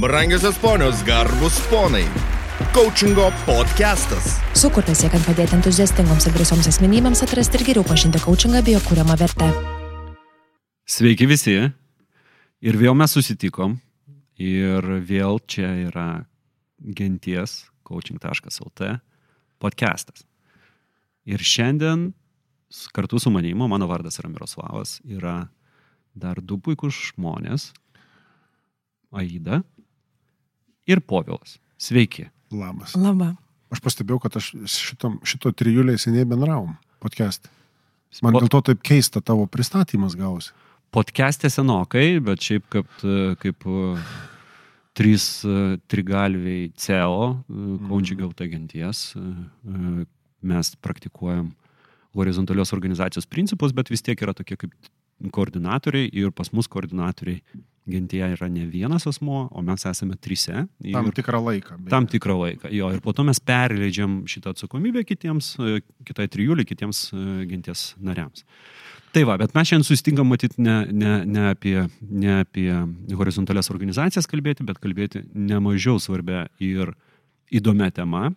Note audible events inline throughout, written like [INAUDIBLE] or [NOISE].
Brangiosios ponios, garbus ponai. Coachingo podcastas. Sukurtas siekiant padėti entuziastingoms ir drąsioms asmenybėms atrasti ir geriau pažinti coachingą bei jo kūriamą vertę. Sveiki visi. Ir vėl mes susitikom. Ir vėl čia yra genties coaching.lt podcastas. Ir šiandien kartu su manimo, mano vardas yra Miroslavas, yra dar du puikūs žmonės. Aida ir Povilas. Sveiki. Labas. Labą. Aš pastebėjau, kad aš šitom, šito trijulė seniai bendravom podcast. Man Po- dėl to taip keista tavo pristatymas gausi. Podcast'e senokai, bet šiaip kaip, e, kaip e, trys e, trigalviai CEO, Kaunčiai gauta genties, mes praktikuojam horizontalios organizacijos principus, bet vis tiek yra tokie kaip koordinatoriai ir pas mus koordinatoriai gentyje yra ne vienas asmo, o mes esame trise. Tam ir- tikrą laiką. beje. Tam tikrą laiką. Jo, ir po to mes perleidžiam šitą atsakomybę kitiems, e, kitai trijuliai, kitiems e, genties nariams. Tai va, bet mes šiandien susitinkam matyti ne, ne, ne, apie, ne apie horizontalias organizacijas kalbėti, bet kalbėti nemažiau svarbia ir įdomia tema.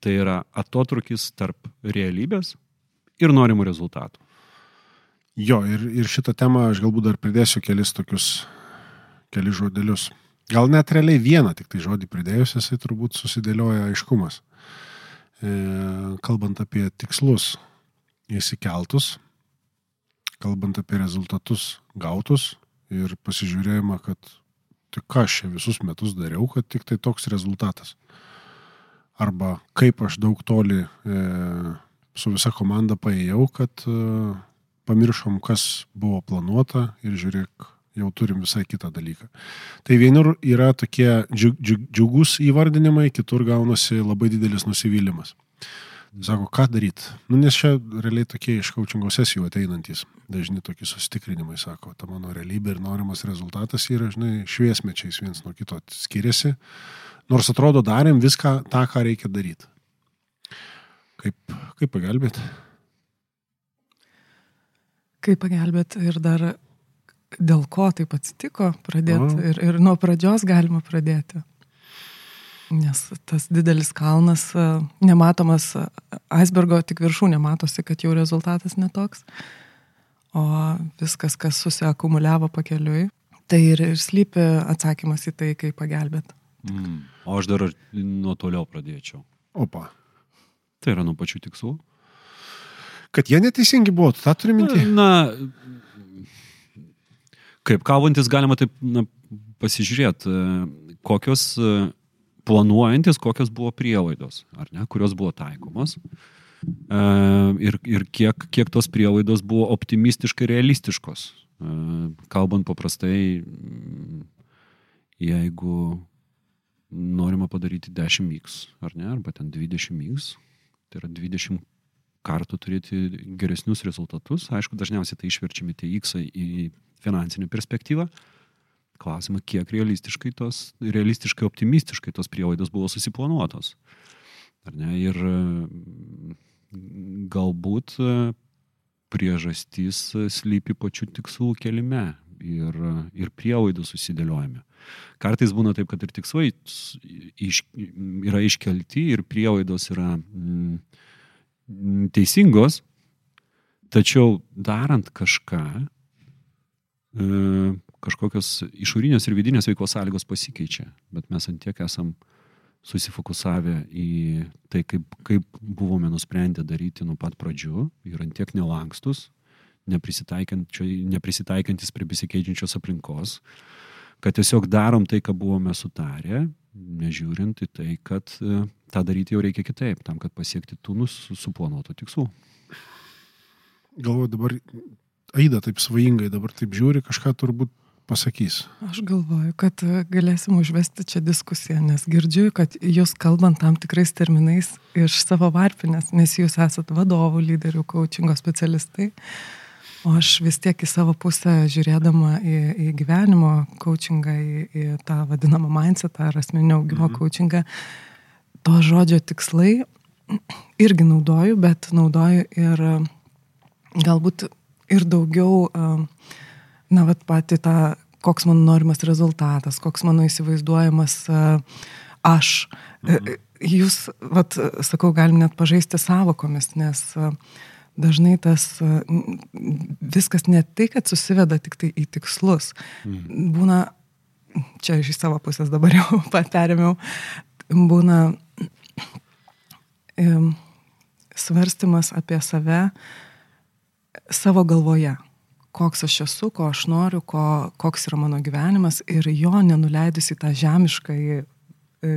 Tai yra atotrukis tarp realybės ir norimų rezultatų. Jo, ir, ir šitą temą aš galbūt dar pridėsiu kelis tokius, kelis žodelius. Gal net realiai vieną tik tai žodį pridėjus, jisai turbūt susidėlioja aiškumas. E, kalbant apie tikslus įsikeltus, kalbant apie rezultatus gautus ir pasižiūrėjimą, kad tik ką aš čia visus metus dariau, kad tik tai toks rezultatas. Arba kaip aš daug toli e, su visa komanda paėjau, kad e, pamiršom, kas buvo planuota ir žiūrėk, jau turim visai kitą dalyką. Tai vienur yra tokie džiug, džiug, džiugus įvardinimai, kitur gaunasi labai didelis nusivylimas. Sako, ką daryti? Nu, nes čia realiai tokie iš kaučingo sesijų ateinantis, dažni tokie sustikrinimai, sako, ta mano realybė ir norimas rezultatas yra, žinai, šviesmečiais viens nuo kito skiriasi, nors atrodo darėm viską tą, ką reikia daryti. Kaip, kaip pagelbėti? Kaip pagelbėt ir dar dėl ko taip atsitiko pradėti O. ir, ir nuo pradžios galima pradėti. Nes tas didelis kalnas, nematomas aisbergo, tik viršūnė matosi, kad jau rezultatas netoks. O viskas, kas susiakumuliavo pakeliui, tai ir, ir slypi atsakymas į tai, kaip pagelbėt. Mm. O aš dar nuo toliau pradėčiau. Opa. Tai yra nuo pačių tikslų. Kad jie neteisingi buvo, tą turi minti? Na, kaip kalbantis galima taip na, pasižiūrėti, e, kokios e, planuojantis, kokios buvo prielaidos, ar ne, kurios buvo taikomos. E, Ir, ir kiek, kiek tos prielaidos buvo optimistiškai realistiškos. Kalbant paprastai, mm, jeigu norima padaryti 10x, ar ne, arba ten 20x, tai yra 20 kartų turėti geresnius rezultatus. Aišku, dažniausiai tai išverčiami tie X į finansinę perspektyvą. Klausimą, kiek realistiškai tos, realistiškai, optimistiškai tos prielaidos buvo susiplanuotos. Ar ne? Ir mm, galbūt priežastys slypi pačių tikslų kelime ir, ir prielaidų susidėliojime. Kartais būna taip, kad ir tikslai iš, yra iškelti ir prielaidos yra mm, teisingos, tačiau darant kažką, e, kažkokios išorinės ir vidinės veiklos sąlygos pasikeičia, bet mes ant tiek esam susifokusavę į tai, kaip, kaip buvome nusprendę daryti nuo pat pradžių ir ant tiek nelankstus, neprisitaikantis prie besikeičiančios aplinkos, kad tiesiog darom tai, ką buvome sutarę, nežiūrint į tai, kad e, tą daryti jau reikia kitaip, tam, kad pasiekti tų suplanuotų tikslų. Galvoju, dabar Aida taip svajingai, dabar taip žiūri, kažką turbūt pasakys. Aš galvoju, kad e, galėsim užvesti čia diskusiją, nes girdžiu, kad jūs kalbant tam tikrais terminais iš savo varpinės, nes jūs esat vadovų, lyderių, coachingo specialistai. O aš vis tiek į savo pusę žiūrėdama į, į gyvenimo coachingą, į, į tą vadinamą mindsetą ar asmeninio augimo mhm. coachingą, to žodžio tikslai irgi naudoju, bet naudoju ir e, galbūt ir daugiau, e, na, vat pati tą koks mano norimas rezultatas, koks mano įsivaizduojamas aš. Mhm. Jūs, vat, sakau, galim net pažaisti savokomis, nes dažnai tas viskas ne tai, kad susiveda tik tai į tikslus. Mhm. Būna, čia iš savo pusės dabar jau [LAUGHS] perėmiau, būna svarstymas apie save savo galvoje. Koks aš esu, ko aš noriu, ko, koks yra mano gyvenimas ir jo nenuleidus į tą žemišką e,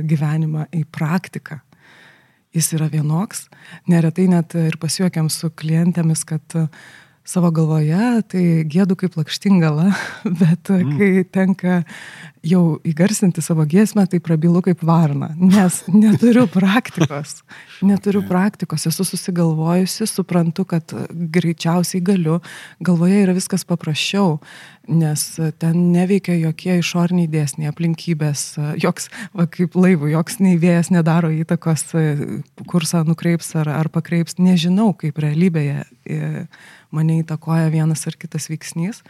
gyvenimą, į praktiką. Jis yra vienoks. Neretai net ir pasijuokiam su klientėmis, kad uh, savo galvoje, tai gėdu kaip lakštingala, [LAUGHS] bet mm. kai tenka jau įgarsinti savo giesmę, tai prabylu kaip varna, nes neturiu praktikos. Neturiu praktikos, esu susigalvojusi, suprantu, kad greičiausiai galiu, galvoje yra viskas paprasčiau, nes ten neveikia jokie išorniai dėsniai, aplinkybės, joks, va, kaip laivų, joks nei vėjas nedaro įtakos, kursą nukreips ar, ar pakreips, nežinau, kaip realybėje mane įtakoja vienas ar kitas veiksnys.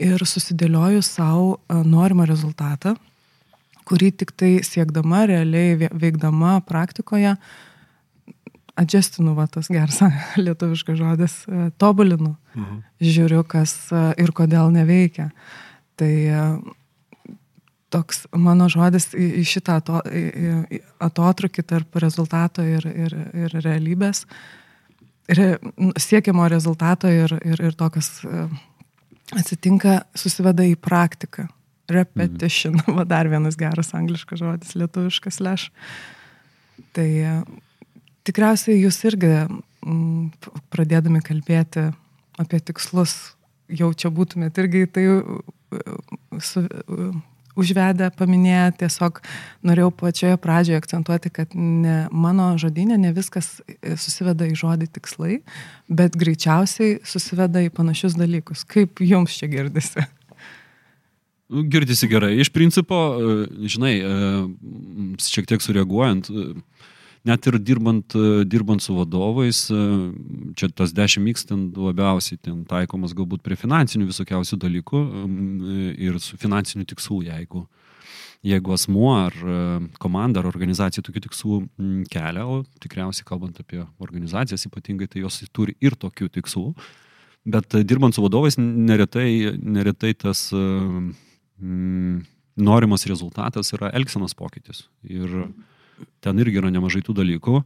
Ir susidėlioju savo norimą rezultatą, kurį tik tai siekdama, realiai veikdama praktikoje, adjustinu, va tas geras [LAUGHS] lietuviškas žodis, tobulinu, mhm. žiūriu, kas ir kodėl neveikia. Tai toks mano žodis į šitą ato, atotrukį tarp rezultato ir, ir, ir realybės re, siekiamo rezultato ir, ir, ir to, kas e, atsitinka, susiveda į praktiką. Repetition, mhm. [LAUGHS] va dar vienas geras angliškas žodis, lietuviškas leš. Tai e, tikriausiai jūs irgi m, pradėdami kalbėti apie tikslus, jau čia būtumėt irgi tai e, su, užvedę, paminėję, tiesiog norėjau pačioje pradžioje akcentuoti, kad ne, mano žodinė ne viskas susiveda į žodį tikslai, bet greičiausiai susiveda į panašius dalykus. Kaip jums čia girdisi? Girdisi gerai. Iš principo, žinai, šiek tiek sureaguojant, net ir dirbant, dirbant su vadovais, čia tas 10x ten labiausiai ten taikomas galbūt prie finansinių visokiausių dalykų ir su finansiniu tikslu, jeigu, jeigu asmuo ar komanda ar organizacija tokių tikslų kelia, o tikriausiai kalbant apie organizacijas ypatingai, tai jos turi ir tokių tikslų, bet dirbant su vadovais neretai, neretai tas mm, norimas rezultatas yra elgsenos pokytis. Ir mm ten irgi yra nemažai tų dalykų.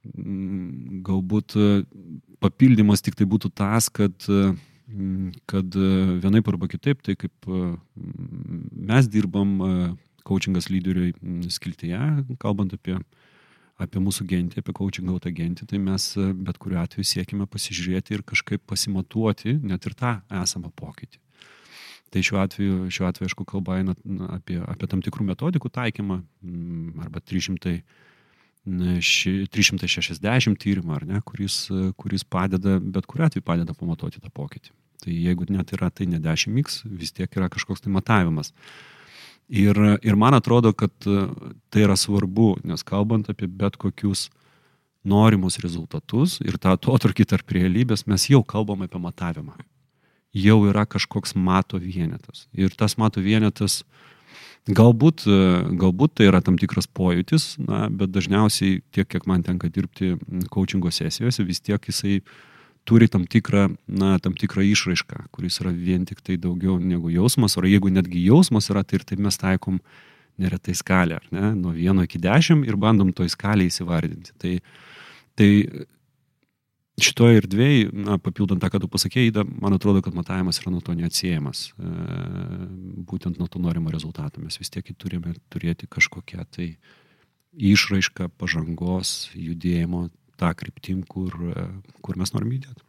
Mm, galbūt e, papildymas tik tai būtų tas, kad, e, mm, kad e, vienaip arba kitaip, tai kaip mes dirbam coachingas lyderiui mm, skiltyje, kalbant apie, apie mūsų gentį, apie coachingautą gentį, tai mes bet kuriuo atveju siekime pasižiūrėti ir kažkaip pasimatuoti net ir tą esamą pokytį. Tai šiuo atveju, šiuo atveju aišku, kalba eina apie, apie tam tikrų metodikų taikymą mm, arba 300, 360 tyrimą, ar ne, kuris, kuris padeda, bet kuriu atveju padeda pamatuoti tą pokytį. Tai jeigu net yra tai ne 10x, vis tiek yra kažkoks tai matavimas. Ir, ir man atrodo, kad tai yra svarbu, nes kalbant apie bet kokius norimus rezultatus ir tą atotrukį tarp realybės, mes jau kalbam apie matavimą jau yra kažkoks mato vienetas. Ir tas mato vienetas galbūt, galbūt tai yra tam tikras pojūtis, na, bet dažniausiai tiek, kiek man tenka dirbti coachingo sesijose, vis tiek jisai turi tam tikrą, na, tam tikrą išraišką, kuris yra vien tik tai daugiau negu jausmas, o jeigu netgi jausmas yra, tai ir taip mes taikom neretai skalę, ne, nuo vieno iki dešimt ir bandom toj skalėje įsivardinti. Tai, tai šitoje erdvėje, na, papildant tą, ką tu pasakėjai, man atrodo, kad matavimas yra nuo to neatsiejamas, e, būtent nuo to norimo rezultato. Mes vis tiek turime turėti kažkokią tai išraišką pažangos, judėjimo tą kryptim, kur, e, kur mes norime judėti.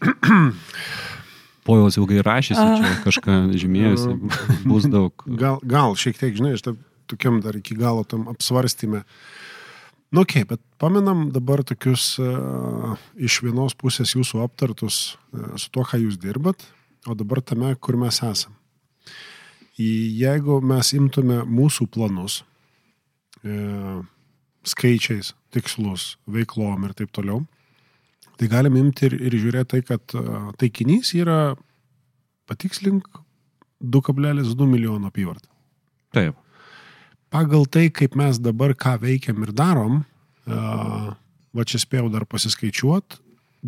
[CLEARS THROAT] Pojaus ilgai rašysi, čia kažką žymėjusi, [LAUGHS] bus daug. Gal, gal šiek tiek, žinai, aš tokiam dar iki galo tam apsvarstymė. Uh, Nu, ok, bet pamenam dabar tokius uh, iš vienos pusės jūsų aptartus uh, su to, ką jūs dirbat, o dabar tame, kur mes esam. Jeigu mes imtume mūsų planus, uh, skaičiais, tikslus, veiklom ir taip toliau, tai galim imti ir, ir žiūrėti tai, kad taikinys yra, patikslink, 2,2 milijono apyvartą. Taip. Pagal tai, kaip mes dabar ką veikiam ir darom, va čia spėjau dar pasiskaičiuot,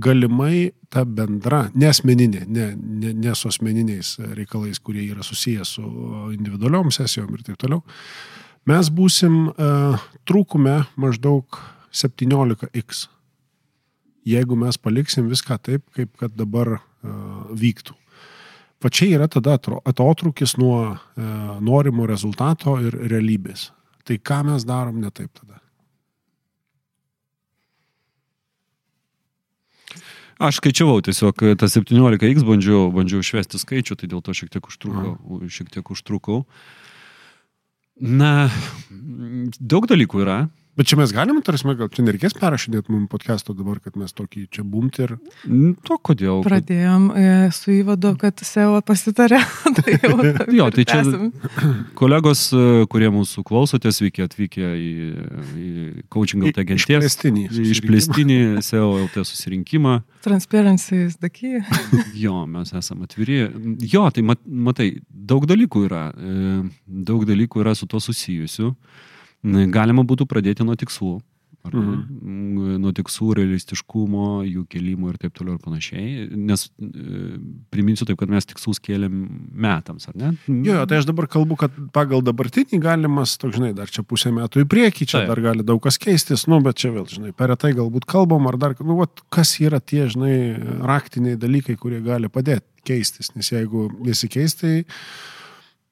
galimai ta bendra, nesmeninė, ne, ne, ne su asmeniniais reikalais, kurie yra susijęs su individualiom sesijom ir taip toliau, mes būsim trūkume maždaug 17x. Jeigu mes paliksim viską taip, kaip kad dabar vyktų. Va čia yra tada atotrukis nuo e, norimo rezultato ir realybės. Tai ką mes darom ne taip tada? Aš skaičiavau tiesiog tą 17x, bandžiau, bandžiau išvesti skaičių, tai dėl to šiek tiek užtrukau. Šiek tiek užtrukau. Na, daug dalykų yra. Bet čia mes galim, tarsi, gal čia nereikės perrašinėti mums podcast'o dabar, kad mes tokį čia bumti ir... To kodėl? Pradėjom e, su įvadu, kad SEO pasitarė. [LAUGHS] tai jau, [LAUGHS] jo, tai čia [CLEARS THROAT] kolegos, e, kurie mūsų klausotės, sveiki atvykę į, į coaching LT genties. Išplėstinį. Išplėstinį SEO LT susirinkimą. Transparency is the key. [LAUGHS] jo, mes esame atviri. Jo, tai mat, matai, daug dalykų yra. E, daug dalykų yra su to susijusių. Galima būtų pradėti nuo tikslų. Ar, mhm. Nuo tikslų, realistiškumo, jų kelimo ir taip toliau ir panašiai. Nes e, priminsiu taip, kad mes tikslus kėlėm metams, ar ne? Jo, tai aš dabar kalbu, kad pagal dabartinį galimas, toks, žinai, dar čia pusę metų į priekį, čia taip. dar gali daug kas keistis, nu, bet čia vėl, žinai, per retai galbūt kalbam, ar dar, nu, vat, kas yra tie, žinai, raktiniai dalykai, kurie gali padėti keistis. Nes jeigu nesikeis, tai,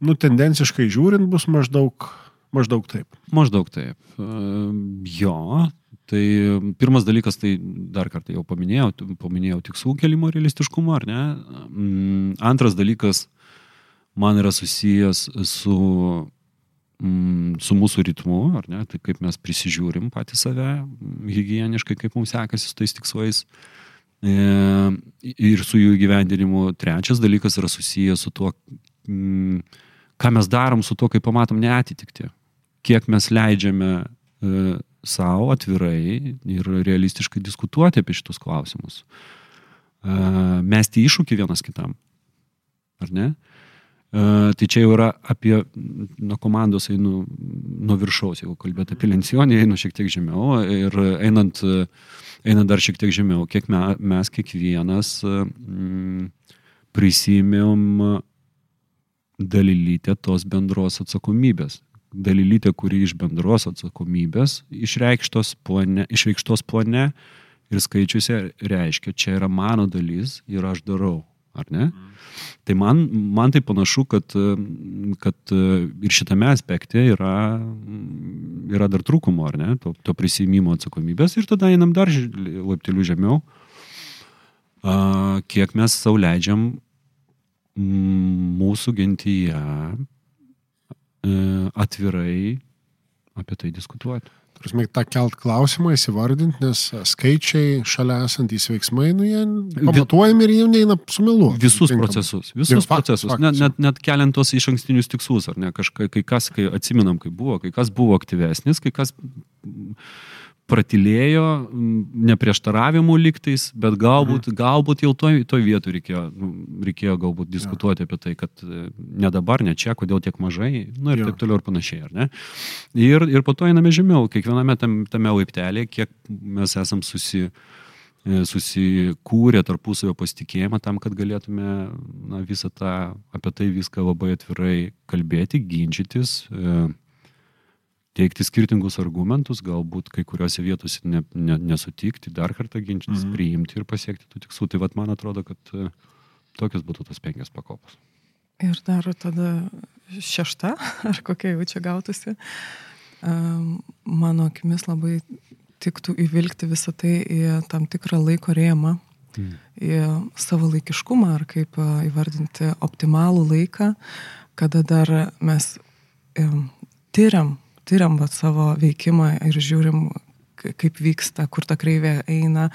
nu, tendenciškai žiūrint bus maždaug Maždaug taip. Maždaug taip. Jo, tai pirmas dalykas, tai dar kartą jau paminėjau, paminėjau tikslų kelimo realistiškumą, ar ne? Mm, antras dalykas man yra susijęs su, mm, su mūsų ritmu, ar ne? Tai kaip mes prisižiūrim patį save, hygieniškai, kaip mums sekasi su tais tikslais e, ir su jų gyvendinimu. Trečias dalykas yra susijęs su tuo, mm, ką mes darom su tuo, kai pamatom neatitikti kiek mes leidžiame e, savo atvirai ir realistiškai diskutuoti apie šitus klausimus. E, mesti iššūkį vienas kitam. Ar ne? E, tai čia jau yra apie, nuo komandos einu nuo viršaus, jeigu kalbėt apie lencijonį, einu šiek tiek žemiau ir einant, einant dar šiek tiek žemiau, kiek me, mes kiekvienas mm, prisimėm dalylytę tos bendros atsakomybės dalylytė, kuri iš bendros atsakomybės išreikštos plane, išreikštos plane ir skaičiuose reiškia, čia yra mano dalis ir aš darau, ar ne? Mm. Tai man, man tai panašu, kad, kad ir šitame aspekte yra, yra dar trūkumo, ar ne, to, to prisimimo atsakomybės ir tada einam dar laiptelių žemiau, kiek mes sauliaidžiam mūsų gentyje atvirai apie tai diskutuoti. Prasme, tą kelt klausimą, įsivardinti, nes skaičiai šalia esantys veiksmai, nu, jie pamatuojami ir jie neina sumilu. Visus tinkamai. procesus, visus Jau, procesus, faktas. net, net, net keliant tos iš ankstinius tikslus, ar ne, kažkai, kai kas, kai atsiminam, kai buvo, kai kas buvo aktyvesnis, kai kas pratilėjo, neprieštaravimų liktais, bet galbūt, mhm. galbūt jau toj, toj vietoj reikėjo, nu, reikėjo galbūt diskutuoti ja. apie tai, kad e, ne dabar, ne čia, kodėl tiek mažai, nu ir ja. taip toliau ir panašiai, ar ne? Ir, ir po to einame žemiau, kiekviename tam, tame laiptelėje, kiek mes esam susi, e, susikūrę tarpusavio pasitikėjimą tam, kad galėtume na, visą tą, apie tai viską labai atvirai kalbėti, ginčytis. E, teikti skirtingus argumentus, galbūt kai kuriuose vietose ne, ne, nesutikti, dar kartą ginčytis, mhm. priimti ir pasiekti tų tikslų. Tai vad man atrodo, kad e, tokios būtų tos penkias pakopos. Ir dar tada šešta, [LAUGHS] ar kokia jau čia gautųsi, mano akimis labai tiktų įvilgti visą tai į tam tikrą laiko rėmą, mm. į savo laikiškumą, ar kaip e, įvardinti optimalų laiką, kada dar mes tyriam tyriam vat, savo veikimą ir žiūrim, kaip vyksta, kur ta kreivė eina,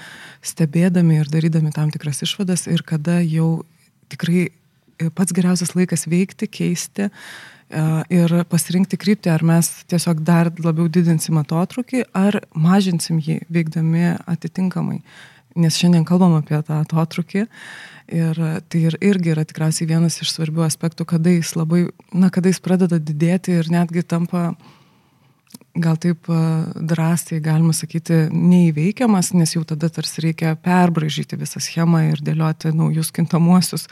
stebėdami ir darydami tam tikras išvadas ir kada jau tikrai e, pats geriausias laikas veikti, keisti e, ir pasirinkti kryptį, ar mes tiesiog dar labiau didinsim atotrukį, ar mažinsim jį veikdami atitinkamai. nes šiandien kalbam apie tą atotrukį. Ir tai ir, irgi yra tikriausiai vienas iš svarbių aspektų, kada jis labai, na, kada jis pradeda didėti ir netgi tampa, gal taip e, drąsiai galima sakyti, neįveikiamas, nes jau tada tarsi reikia perbražyti visą schemą ir dėlioti naujus kintamuosius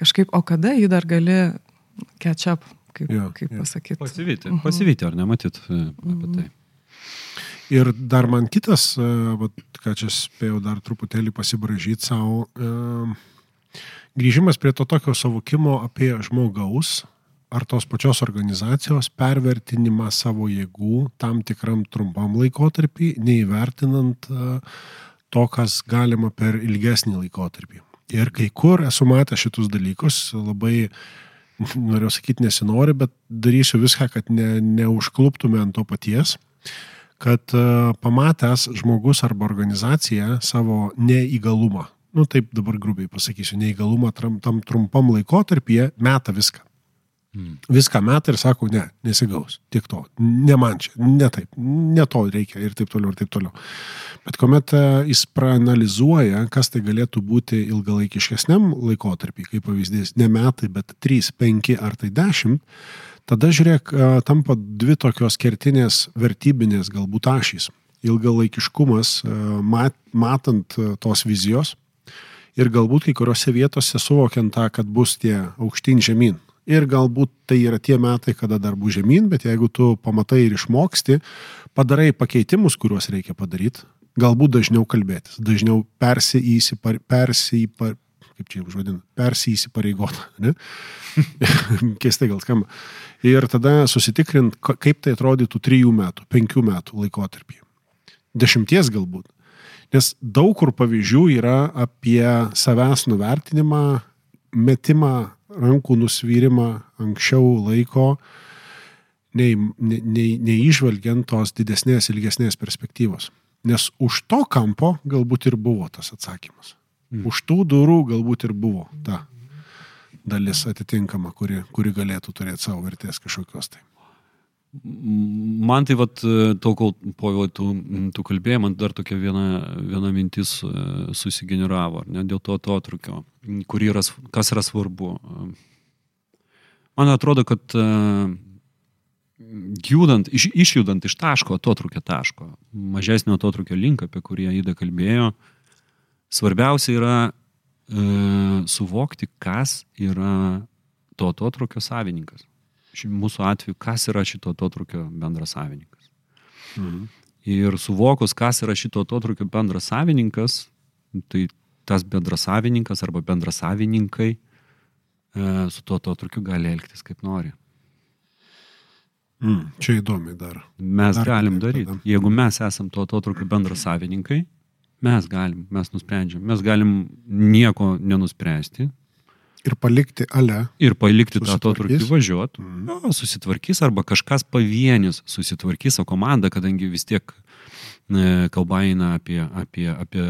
kažkaip, o kada jį dar gali catch up, kaip, Jo, kaip jo. pasakyti. Pasivyti, pasivyti, ar nematyt e, apie tai. Ir dar man kitas, e, vat, ką čia spėjau dar truputėlį pasibražyti savo, grįžimas prie to tokio savokimo apie žmogaus ar tos pačios organizacijos pervertinimą savo jėgų tam tikram trumpam laikotarpį, neįvertinant e, to, kas galima per ilgesnį laikotarpį. Ir kai kur esu matęs šitus dalykus, labai, noriu sakyti, nesinori, bet darysiu viską, kad ne, neužkluptume ant to paties kad e, pamatęs žmogus arba organizacija savo neįgalumą, nu taip dabar grubiai pasakysiu, neįgalumą tam, tam trumpam laikotarpyje meta viską. Mm. Viską meta ir sako, ne, nesigaus, tiek to, ne man čia, ne taip, ne to reikia ir taip toliau, ir taip toliau. Bet kuomet e, jis praanalizuoja, kas tai galėtų būti ilgalaikiškesniam laikotarpį, kaip pavyzdys, ne metai, bet 3, 5 ar tai 10, tada žiūrėk, e, tampa dvi tokios kertinės vertybinės galbūt ašys. Ilgalaikiškumas, e, mat, matant tos vizijos ir galbūt kai kuriuose vietose suvokiant tą, kad bus tie aukštyn žemyn. Ir galbūt tai yra tie metai, kada dar bus žemyn, bet jeigu tu pamatai ir išmoksti, padarai pakeitimus, kuriuos reikia padaryti, galbūt dažniau kalbėtis, dažniau persiįsipar, persipar, kaip čia užvadinu, persiįsipareigota? [LAUGHS] Keistai gal skamba. Ir tada susitikrint, ka- kaip tai atrodytų trijų metų, penkių metų laikotarpį. Dešimties galbūt. Nes daug kur pavyzdžių yra apie savęs nuvertinimą, metimą, rankų nusvyrimą anksčiau laiko, nei, nei, nei, neįžvelgiant tos didesnės, ilgesnės perspektyvos. Nes už to kampo galbūt ir buvo tas atsakymas. Mm. Už tų durų galbūt ir buvo ta dalis atitinkama, kuri, kuri galėtų turėti savo vertės kažkokios tai. Man tai, vat, to, kol po tu, tu kalbėjai, man dar tokia viena, viena mintis e, susigeneravo, ne, dėl to atotrukio, yra, kas yra svarbu. Man atrodo, kad e, judant, iš, išjudant iš taško, atotrukio taško, mažesnio atotrukio link, apie kurį Aida kalbėjo, svarbiausia yra e, suvokti, kas yra to atotrukio savininkas mūsų atveju, kas yra šito atotrukio bendras savininkas. Mhm. Ir suvokus, kas yra šito atotrukio bendras savininkas, tai tas bendras savininkas arba bendras savininkai e, su tuo atotrukiu gali elgtis kaip nori. Mm, čia įdomi dar. Mes Dar galim daryti. tada. Jeigu mes esam to atotrukiu bendras savininkai, mes galim, mes nusprendžiam. Mes galim nieko nenuspręsti Ir palikti ale. ir palikti tą atotrukį važiuoti. Mhm. Jo, susitvarkys arba kažkas pavienis susitvarkys, o komanda, kadangi vis tiek e, kalba eina apie, apie, apie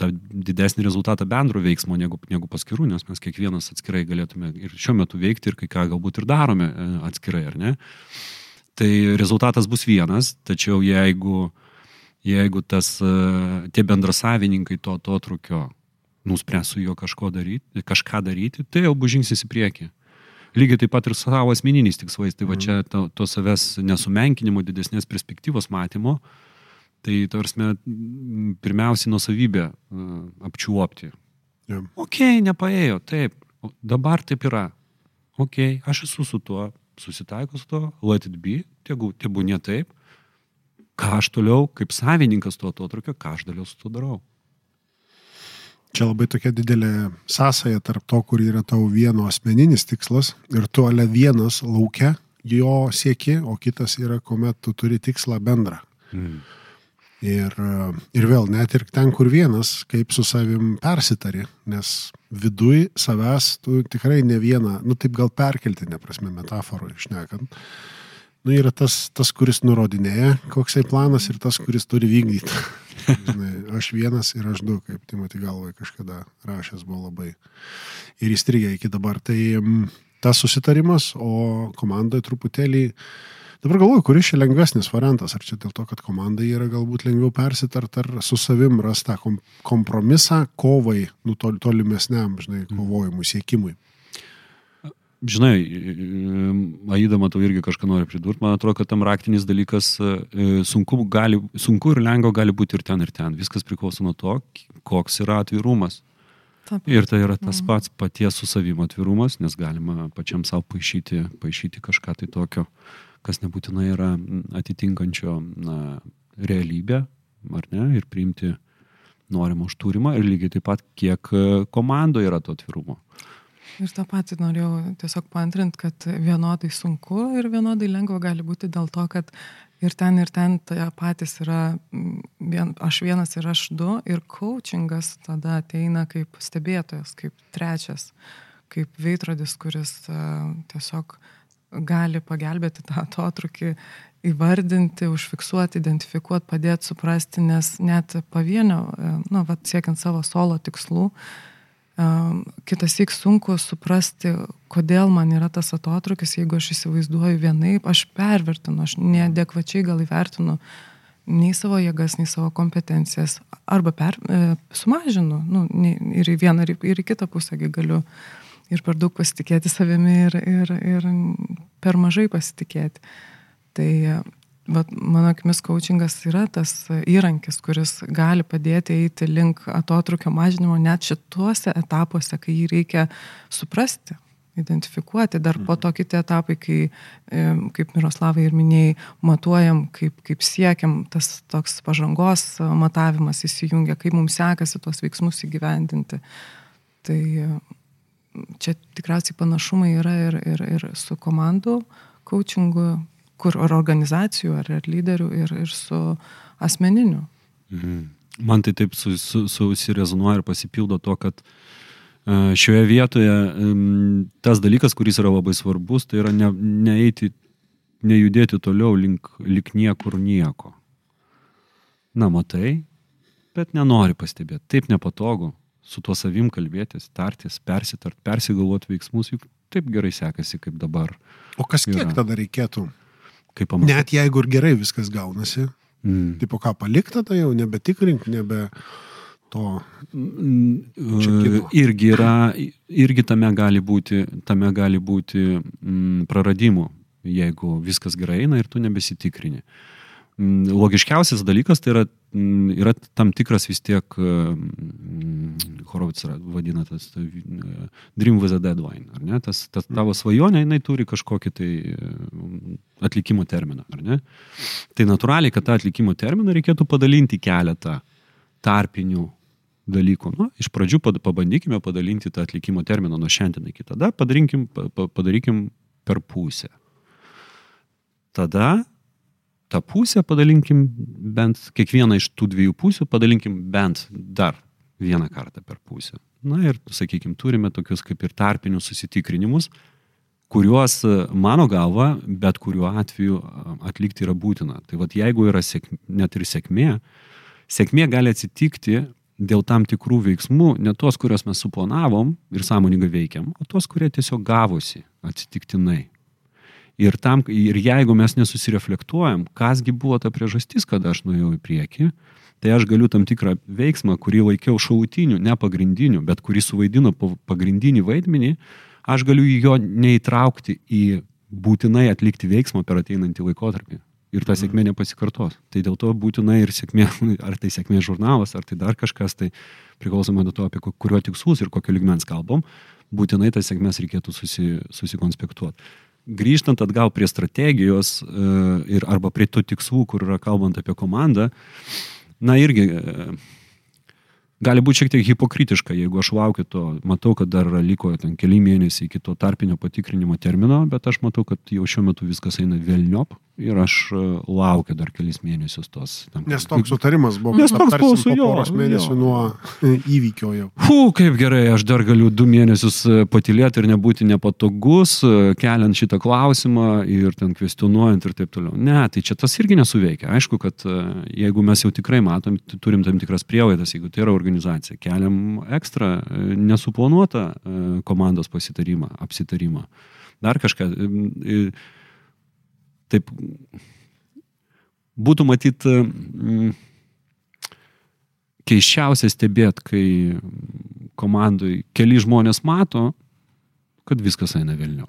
tą didesnį rezultatą bendro veiksmo negu, negu paskirų, nes mes kiekvienas atskirai galėtume ir šiuo metu veikti ir kai ką galbūt ir darome e, atskirai, ar ne? Tai rezultatas bus vienas, tačiau jeigu, jeigu tas, e, tie bendrasavininkai to atotrukio nuspręs su juo daryti, kažką daryti, tai jau bus žingsnis į priekį. Lygiai taip pat ir savo asmeniniais tikslais. Tai va čia to, to savęs nesumenkinimo, didesnės perspektyvos matymo, tai tarsi pirmiausiai nusavybę uh, apčiuopti. Jo. Ok, nepaėjo, taip, dabar taip yra. Ok, aš esu su tuo, susitaikau su tuo, let it be, tegu, tegu ne taip. Ką aš toliau, kaip savininkas to atotrukio, ką aš toliau su tuo darau. Čia labai tokia didelė sąsaja tarp to, kur yra tavo vieno asmeninis tikslas ir tu ale vienas laukia jo sieki, o kitas yra, kuomet tu turi tikslą bendrą. Mm. Ir, ir vėl, net ir ten, kur vienas, kaip su savim persitari, nes viduj savęs tu tikrai ne vieną, nu taip gal perkelti, neprasme, metaforą išnekant. Nu, yra tas, tas, kuris nurodinėja, koksai planas ir tas, kuris turi vykdyti. [LAUGHS] Žinai, aš vienas ir aš du, kaip Timoti galvai kažkada rašęs buvo labai. Ir įstrigę iki dabar. Tai tas susitarimas, o komandoje truputėlį Dabar galvoju, kuris čia lengvesnis variantas. Ar čia dėl to, kad komandai yra galbūt lengviau persitart, ar su savim rasta kom kompromisą kovai, nu, tol tolimesniam, žinai, kovojimui, siekimui. Žinai, Aida, matau, irgi kažką nori pridurti. Man atrodo, kad tam raktinis dalykas e, sunku, gali, sunku ir lengva gali būti ir ten, ir ten. Viskas priklauso nuo to, koks yra atvirumas. Taip. Ir tai yra tas pats paties su savim atvirumas, nes galima pačiam savo paaišyti, paaišyti kažką tai tokio, kas nebūtinai yra atitinkančio na, realybę, ar ne, ir priimti norimą užtūrimą ir lygiai taip pat, kiek e, komandoje yra to atvirumo. Ir tą patį norėjau tiesiog paantrinti, kad vienodai sunku ir vienodai lengva gali būti dėl to, kad ir ten, ir ten tai patys yra, vien, aš vienas ir aš du, ir coachingas tada ateina kaip stebėtojas, kaip trečias, kaip veidrodis, kuris uh, tiesiog gali pagelbėti tą atotrukį, įvardinti, užfiksuoti, identifikuoti, padėti suprasti, nes net pavienio, na, nu, va, siekiant savo solo tikslų, uh, kitas įk sunku suprasti, kodėl man yra tas atotrukis, jeigu aš įsivaizduoju vienaip, aš pervertinu, aš neadekvačiai gal įvertinu nei savo jėgas, nei savo kompetencijas, arba per, e, sumažinu, nu, ir į vieną, ir į, kitą pusę galiu ir per daug pasitikėti savimi, ir, ir, ir per mažai pasitikėti. Tai Vat mano akimis coachingas yra tas įrankis, kuris gali padėti eiti link atotrukio mažinimo net šituose etapuose, kai jį reikia suprasti, identifikuoti. Dar po to kiti etapai, kai, kaip Miroslavai ir minėjai, matuojam, kaip, kaip siekiam, tas toks pažangos matavimas įsijungia, kaip mums sekasi tuos veiksmus įgyvendinti. Tai čia tikriausiai panašumai yra ir, ir, ir su komandų coachingu, kur ar organizacijų, ar, ar lyderių, ir, ir su asmeniniu. Mhm. Man tai taip susirezonuoja ir pasipildo to, kad e, šioje vietoje tas dalykas, kuris yra labai svarbus, tai yra ne, neeiti, nejudėti toliau link, link niekur nieko. Na, matai, bet nenori pastebėti. Taip nepatogu su tuo savim kalbėtis, tartis, persitart, persigalvoti veiksmus, juk taip gerai sekasi kaip dabar. O kas kiek yra. tada reikėtų Kaip pamatai? Net jeigu ir gerai viskas gaunasi, mm. tai po ką palikta, tai jau nebetikrink, nebe to. Mm, irgi, yra, irgi tame gali būti, tame gali būti mm, praradimų, jeigu viskas gerai eina ir tu nebesitikrini. Mm. Mm, logiškiausias dalykas tai yra, mm, yra tam tikras vis tiek, mm, Horovits vadina tas Dream with a Deadline, ar ne? Tas, tas tavo svajonė, jinai turi kažkokį tai atlikimo terminą, ar ne? Tai natūraliai, kad tą atlikimo terminą reikėtų padalinti keletą tarpinių dalykų. Nu, iš pradžių pabandykime padalinti tą atlikimo terminą nuo šiandien iki tada, padarykim, padarykim per pusę. Tada tą pusę padalinkim bent, kiekvieną iš tų dviejų pusių padalinkim bent dar vieną kartą per pusę. Na ir, sakykime, turime tokius kaip ir tarpinius susitikrinimus, kuriuos mano galva, bet kuriuo atveju atlikti yra būtina. Tai vad jeigu yra sėk, net ir sėkmė, sėkmė gali atsitikti dėl tam tikrų veiksmų, ne tos, kuriuos mes suplanavom ir sąmoningai veikiam, o tos, kurie tiesiog gavosi atsitiktinai. Ir, tam, ir jeigu mes nesusireflektuojam, kasgi buvo ta priežastis, kad aš nuėjau į priekį, tai aš galiu tam tikrą veiksmą, kurį laikiau šautiniu, ne pagrindiniu, bet kurį suvaidino pagrindinį vaidmenį, aš galiu jo neįtraukti į būtinai atlikti veiksmą per ateinantį laikotarpį. Ir ta sėkmė nepasikartos. Tai dėl to būtinai ir sėkmė, [LAUGHS] ar tai sėkmė žurnalas, ar tai dar kažkas, tai priklausomai nuo to, apie kurio tikslus ir kokio ligmens kalbam, būtinai tas sėkmės reikėtų susi, susikonspektuoti grįžtant atgal prie strategijos e, ir arba prie tų tikslų, kur yra kalbant apie komandą, na irgi e, gali būti šiek tiek hipokritiška, jeigu aš laukiu to, matau, kad dar liko ten keli mėnesiai iki to tarpinio patikrinimo termino, bet aš matau, kad jau šiuo metu viskas eina vėlniop ir aš e, laukiu dar kelis mėnesius tos. Tam, Nes toks sutarimas buvo. Nes toks buvo su jo. Poros mėnesių jo. nuo įvykio jau. Fū, kaip gerai, aš dar galiu du mėnesius e, patilėti ir nebūti nepatogus, e, keliant šitą klausimą ir ten kvestionuojant ir taip toliau. Ne, tai čia tas irgi nesuveikia. Aišku, kad jeigu mes jau tikrai matom, turim tam tikras prielaidas, jeigu tai yra organizacija, keliam ekstra nesuplanuotą komandos pasitarimą, apsitarimą. Dar kažką taip būtų matyt mm, keiščiausia stebėti, kai komandai keli žmonės mato, kad viskas eina Vilniu.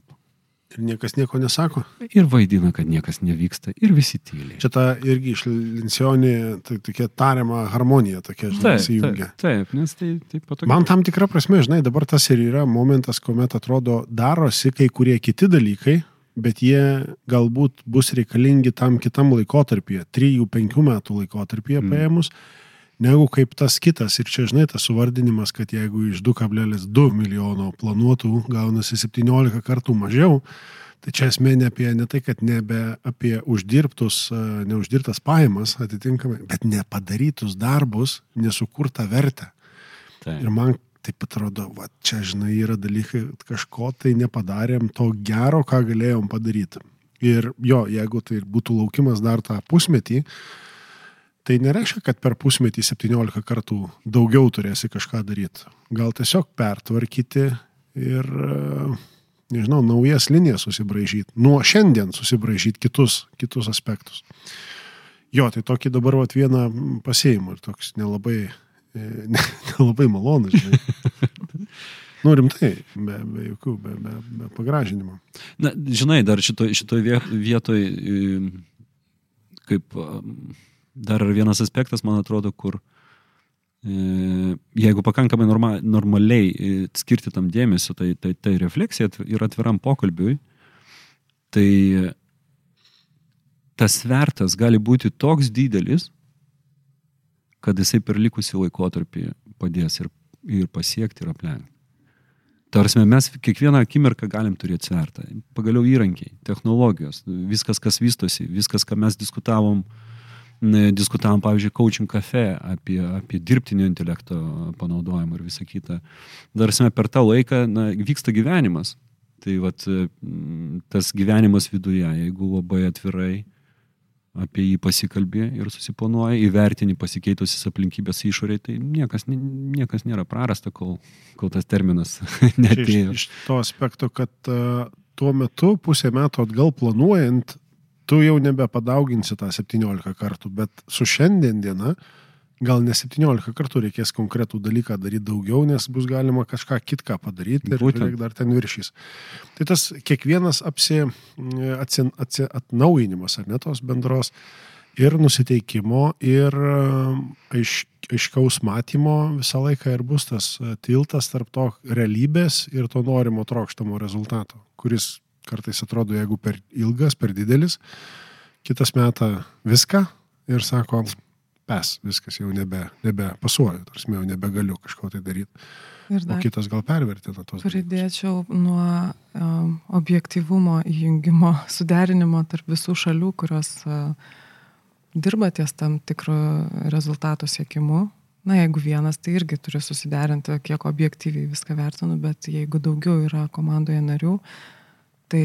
Ir niekas nieko nesako. Ir vaidina, kad niekas nevyksta. Ir visi tyliai. Čia ta irgi iš Lincionį tai tokia tariama harmonija tokia, žinai, įsijungia. taip, taip, nes tai taip patogiai. Man tam tikra prasme, žinai, dabar tas ir yra momentas, kuomet atrodo darosi kai kurie kiti dalykai, bet jie galbūt bus reikalingi tam kitam laikotarpyje, 3-5 metų laikotarpyje Mm. paėmus, negu kaip tas kitas. Ir čia, žinai, tas suvardinimas, kad jeigu iš 2,2 milijono planuotų gaunasi 17 kartų mažiau, tai čia esmė ne apie ne tai, kad nebe apie uždirbtus, e, neuždirbtas pajamas atitinkamai, bet nepadarytus darbus, nesukurtą vertę. Taip. Ir man taip atrodo, va, čia, žinai, yra dalykai, kažko tai nepadarėm to gero, ką galėjom padaryti. Ir jo, jeigu tai būtų laukimas dar tą pusmetį, tai nereiškia, kad per pusmetį 17 kartų daugiau turėsi kažką daryti. Gal tiesiog pertvarkyti ir, nežinau, naujas linijas susibražyti. Nuo šiandien susibražyti kitus, kitus aspektus. Jo, tai tokį dabar vat, vieną pasėjimą ir toks nelabai, e, ne, [LAUGHS] nelabai malonus. Žinai. Nu, rimtai, be, be jokių, be, be, be pagražinimo. Na, žinai, dar šitoj šito vietoj, kaip am, dar vienas aspektas, man atrodo, kur e, jeigu pakankamai norma, normaliai e, skirti tam dėmesio, tai, tai, tai refleksija ir atviram pokalbiui, tai tas svertas gali būti toks didelis, kad jisai per likusį laikotarpį padės ir, ir pasiekti ir aplenkti. Tarsi mes kiekvieną akimirką galim turėti svertą. Pagaliau įrankiai, technologijos, viskas, kas vystosi, viskas, ką mes diskutavom, diskutavom, pavyzdžiui, coaching cafe apie, apie dirbtinio intelekto panaudojimą ir visą kitą. Darsime per tą laiką, na, vyksta gyvenimas. Tai vat, tas gyvenimas viduje, jeigu labai atvirai apie jį pasikalbė ir susiponuoja, įvertini pasikeitusias aplinkybės išoriai, tai niekas, niekas nėra prarasta, kol, kol tas terminas [LAUGHS] Čia Iš, netėjo. iš to aspekto, kad uh, tuo metu pusę metų atgal planuojant, tu jau nebepadauginsi tą 17 kartų, bet su šiandien diena gal ne 17 kartų reikės konkretų dalyką daryti daugiau, nes bus galima kažką kitką padaryti ir Būtent. dar ten viršys. Tai tas kiekvienas apsi, atsi, atsi, atnaujinimas, ar ne tos bendros, ir nusiteikimo, ir um, aiš, aiškaus matymo visą laiką ir bus tas uh, tiltas tarp to realybės ir to norimo trokštamo rezultato, kuris kartais atrodo, jeigu per ilgas, per didelis, kitas meta viską ir sako, pes, viskas jau nebe, nebe pasuoju, tarsi jau nebegaliu kažko tai daryti. Ir O kitas gal pervertina tos dalykus. pridėčiau nuo um, objektivumo įjungimo, [LAUGHS] suderinimo tarp visų šalių, kurios uh, dirba ties tam tikro rezultato siekimu. Na, jeigu vienas, tai irgi turi susiderinti, kiek objektyviai viską vertinu, bet jeigu daugiau yra komandoje narių, tai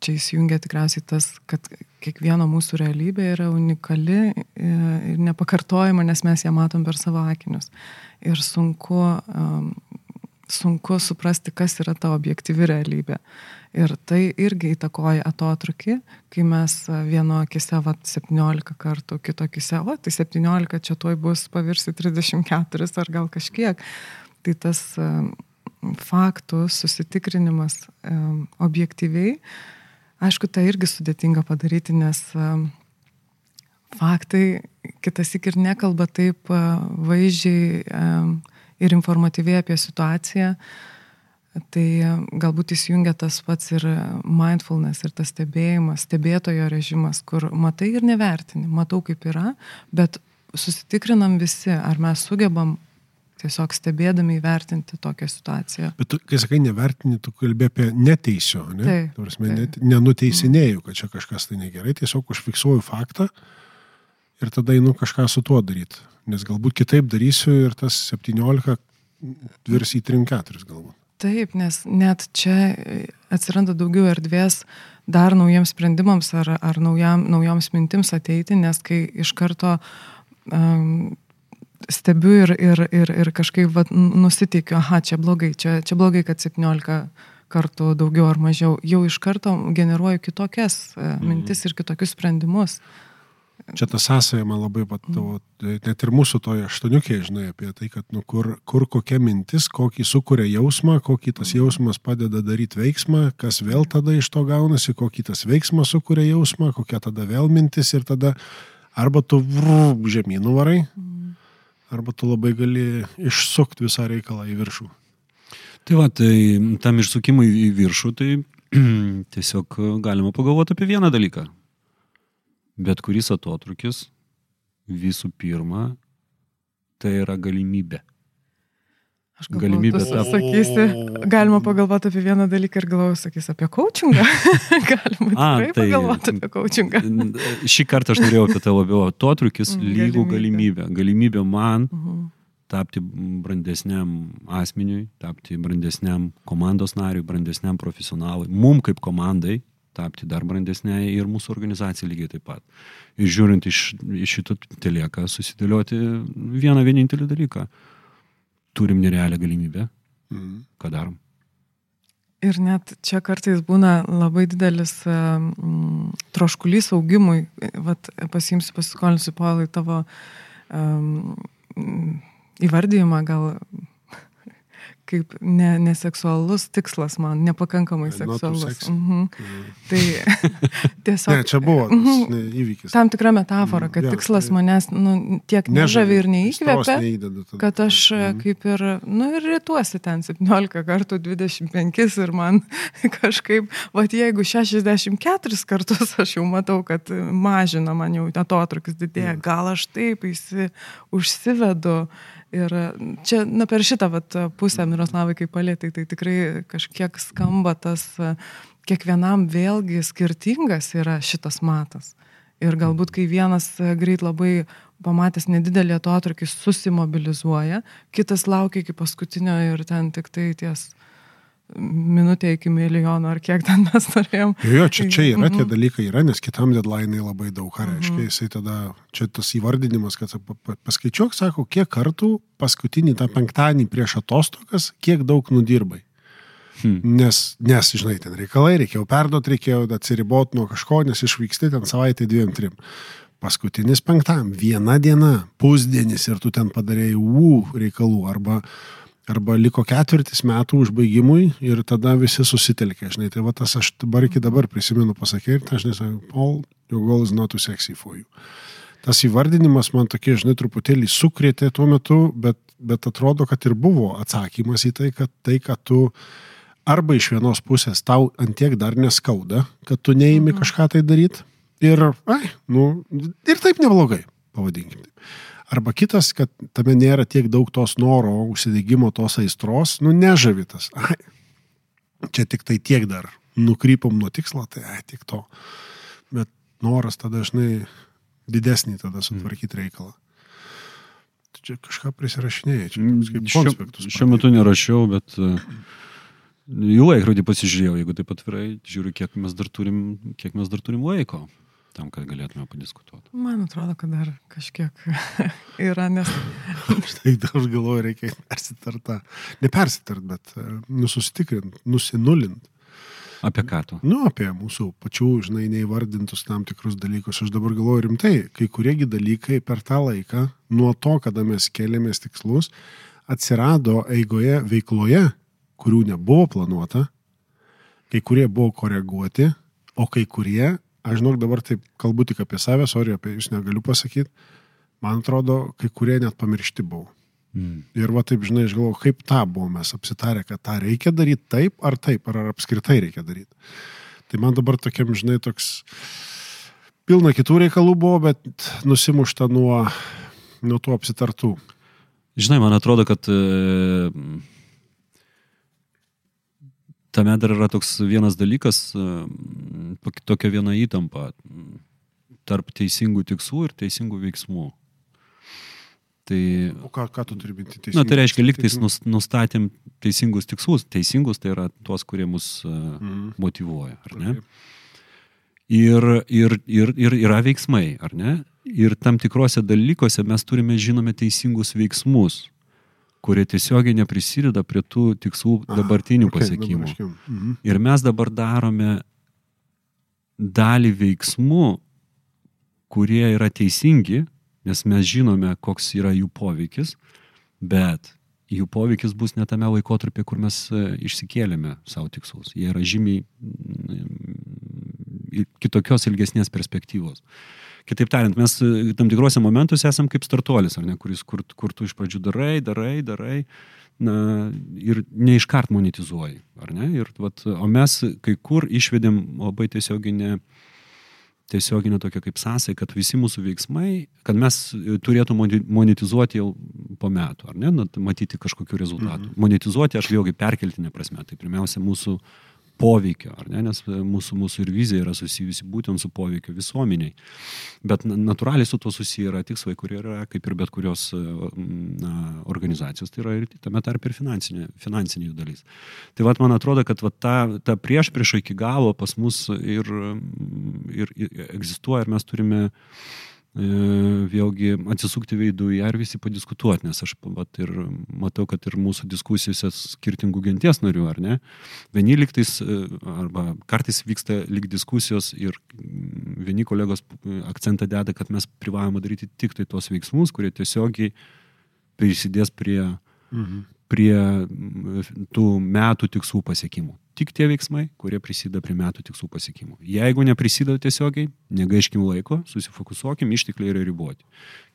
čia įsijungia tikriausiai tas, kad kiekvieno mūsų realybė yra unikali e, ir nepakartojama, nes mes ją matom per savo akinius. Ir sunku, um, sunku suprasti, kas yra ta objektyvi realybė. Ir tai irgi įtakoja atotrukį, kai mes a, vieno akise va, 17 kartų, kito akise, o tai 17 čia tuoj bus pavirsi 34 ar gal kažkiek. Tai tas um, faktų susitikrinimas um, objektyviai, aišku, tai irgi sudėtinga padaryti, nes um, faktai kitas ir nekalba taip uh, vaizdžiai um, ir informatyviai apie situaciją. Tai galbūt įsijungia tas pats ir mindfulness, ir tas stebėjimas, stebėtojo režimas, kur matai ir nevertini, matau kaip yra, bet susitikrinam visi, ar mes sugebam tiesiog stebėdami įvertinti tokią situaciją. Bet tu, kai sakai nevertini, tu kalbė apie neteisio, ne? Taip, Ta prasme, taip. net, nenuteisinėjau, kad čia kažkas tai negerai, tiesiog užfiksuoju faktą ir tada einu kažką su tuo daryti. Nes galbūt kitaip darysiu ir tas 17 virs į 3-4 galbūt. Taip, nes net čia atsiranda daugiau erdvės dar naujiems sprendimams ar, ar naujam, naujoms mintims ateiti, nes kai iš karto um, stebiu ir, ir, ir, ir kažkaip vat, n- nusiteikiu, aha, čia blogai, čia, čia blogai, kad 17 kartų daugiau ar mažiau, jau iš karto generuoju kitokias e, mintis ir kitokius sprendimus. Čia ta sąsaja man labai patavo, net ir mūsų toje aštuoniukėje, žinai, apie tai, kad nu, kur, kur kokia mintis, kokį sukuria jausmą, kokį tas jausmas padeda daryti veiksmą, kas vėl tada iš to gaunasi, kokį tas veiksmas sukuria jausmą, kokia tada vėl mintis ir tada arba tu vrūp žemynų varai, arba tu labai gali išsukti visą reikalą į viršų. Tai va, tai tam išsukimui į viršų, tai [CLEARS THROAT] tiesiog galima pagalvoti apie vieną dalyką. Bet kuris atotrukis visų pirma, tai yra galimybė. Galvoju, Galimybė tu tapt- sakysi, galima pagalvoti apie vieną dalyką ir galvoju, sakys apie coachingą. [LAUGHS] galima A, tikrai tai- pagalvoti apie coachingą. Šį kartą aš norėjau apie tai labiau. Atotrukis [LAUGHS] lygų galimybė. galimybė. Man Mhm. tapti brandesniam asmeniui, tapti brandesniam komandos nariui, brandesniam profesionalui, mum kaip komandai tapti dar brandesniai ir mūsų organizacijai lygiai taip pat. Ir žiūrint iš, iš šito telieka susidėlioti vieną vienintelį dalyką. Turim nerealią galimybę, Mhm. ką darom. Ir net čia kartais būna labai didelis um, troškulys augimui. Vat pasiimsiu, pasiskolinsiu Paulai tavo um, įvardyjimą gal kaip ne, neseksualus tikslas man, nepakankamai seksualus. Mhm. Tai [LAUGHS] tiesiog... Ne, čia buvo Mhm. ne, įvykis. Tam tikra metafora, kad Jo, tikslas tai- manęs nu, tiek nežavi ir tada. kad aš e, Mhm. kaip ir, nu ir rytuosi ten 17 kartų 25 ir man [LAUGHS] kažkaip, va jeigu 64 kartus aš jau matau, kad mažina man jau atotrukis didėja, gal aš taip įsi, užsivedu. Ir čia, na, per šitą vat, pusę Miroslavai kaip palėtai, tai tikrai kažkiek skamba tas, e, kiekvienam vėlgi skirtingas yra šitas matas. Ir galbūt, kai vienas e, greit labai pamatęs nedidelį atotrukį susimobilizuoja, kitas laukia iki paskutinio ir ten tik tai ties minutė iki milijono ar kiek ten mes norėjom. Jo, jo, čia, čia yra tie Mhm. dalykai, yra, nes kitam deadline labai daug ką reiškia. Jisai tada, čia tas įvardinimas, kad pa- pa- paskaičiuok, sako, kiek kartų paskutinį tą penktadienį prieš atostogas, kiek daug nudirbai. Hmm. Nes, nes, žinai, ten reikalai, reikėjo perduoti, reikėjo atsiriboti nuo kažko, nes išvyksti ten savaitę dviem, trim. Paskutinis penktam, viena diena, pusdienis ir tu ten padarėjai ū reikalų arba, arba liko ketvirtis metų užbaigimui ir tada visi susitelkė, žinai, tai va tas aš dabar iki dabar prisimenu pasakė ir aš nesakau, Paul, your goal is not too sexy for you. Tas įvardinimas man tokie, žinai, truputėlį sukrėtė tuo metu, bet, bet atrodo, kad ir buvo atsakymas į tai, kad tai, kad tu arba iš vienos pusės tau antiek dar neskauda, kad tu neįimi kažką tai daryti ir, ai, nu, ir taip neblogai, pavadinkim. taip. Arba kitas, kad tame nėra tiek daug tos noro, užsidėgymo, tos aistros, nu nežavitas. [LAUGHS] Ai, čia tik tai tiek dar nukrypom nuo tikslo, tai ai, tik to. Bet noras tada dažnai didesnį tada sutvarkyti reikalą. Tu Čia kažką prisirašinėjai, čia kaip Šiuo, konspektus. šiuo metu nerašiau, bet e, į laikrodį pasižiūrėjau, jeigu taip atvirai, žiūriu, kiek mes dar turim, kiek mes dar turim laiko tam, kad galėtume padiskutuoti. Man atrodo, kad dar kažkiek [LAUGHS] yra, nes [LAUGHS] Tai aš galvoju, reikia persitart tą. Ne persitart, bet e, nususitikrint, nusinulint. Apie ką tu? Nu, apie mūsų pačių, žinai, neįvardintus tam tikrus dalykus. Aš dabar galvoju rimtai, kai kuriegi dalykai per tą laiką, nuo to, kada mes kėlėmės tikslus, atsirado eigoje veikloje, kurių nebuvo planuota, kai kurie buvo koreguoti, o kai kurie, aš žinok, dabar taip kalbu tik apie save, sorry, apie jūs negaliu pasakyti, man atrodo, kai kurie net pamiršti buvo. Mm. Ir va taip, žinai, aš galvoju, kaip tą buvom mes apsitarę, kad tą reikia daryti taip ar taip, ar, ar apskritai reikia daryti. Tai man dabar tokiam, žinai, toks pilna kitų reikalų buvo, bet nusimušta nuo, nuo tų apsitartų. Žinai, man atrodo, kad e, tame dar yra toks vienas dalykas, e, tok- tokia viena įtampa tarp teisingų tikslų ir teisingų veiksmų. Tai, O ką, ką tu turi minti? na, tai reiškia, liktais nus- nustatėm teisingus tikslus. Teisingus tai yra tuos, kurie mus Mhm. motivuoja, ar ne? Ir, ir, ir, ir yra veiksmai, ar ne? Ir tam tikrose dalykuose mes turime žinome teisingus veiksmus. Kurie tiesiogiai neprisideda prie tų tikslų dabartinių okay, pasiekimų. dabar. Mhm. Ir mes dabar darome dalį veiksmų, kurie yra teisingi, nes mes žinome, koks yra jų poveikis, bet jų poveikis bus ne tame laikotarpyje, kur mes e, išsikėlėme savo tikslus. Jie yra žymiai mm, kitokios ilgesnės perspektyvos. Kitaip tariant, mes e, tam tikrose momentuose esam kaip startuolis, ar ne, kuris, kur, kur tu iš pradžių darai, darai, darai, na, ir neiškart monetizuoji, ar ne? Ir, vat, o mes kai kur išvedėm labai tiesioginę tiesioginė tokia kaip sąsai, kad visi mūsų veiksmai, kad mes e, turėtų monetizuoti jau po metų, ar ne, nu, matyti kažkokių rezultatų. Mhm. Monetizuoti aš vėlgi perkeltinė prasme, tai pirmiausia mūsų poveikio, ne, nes e, mūsų, mūsų ir vizija yra susijusi būtent su poveikio visuomeniai. Bet na- natūraliai su tuo susiję yra tikslai, kurie yra kaip ir bet kurios e, na, organizacijos, tai yra ir tame tarp ir finansinė, finansinė jų dalis. Tai vat, man atrodo, kad vat, ta, ta prieš prieš iki galo pas mus ir, ir, ir egzistuoja ir mes turime vėlgi atsisukti veidų į visi padiskutuoti, nes aš vat, ir matau, kad ir mūsų diskusijose skirtingų genties narių, ar ne, vieni liktais, e, arba kartais vyksta lyg diskusijos ir mm, vieni kolegos e, akcentą deda, kad mes privalome daryti tik tai tos veiksmus, kurie tiesiogiai prisidės prie Mhm. Prie mm, tų metų tikslų pasiekimų. Tik tie veiksmai, kurie prisideda prie metų tikslų pasiekimų. Jeigu neprisideda tiesiogiai, negaiškim laiko, susifokusuokim, ištekliai yra riboti.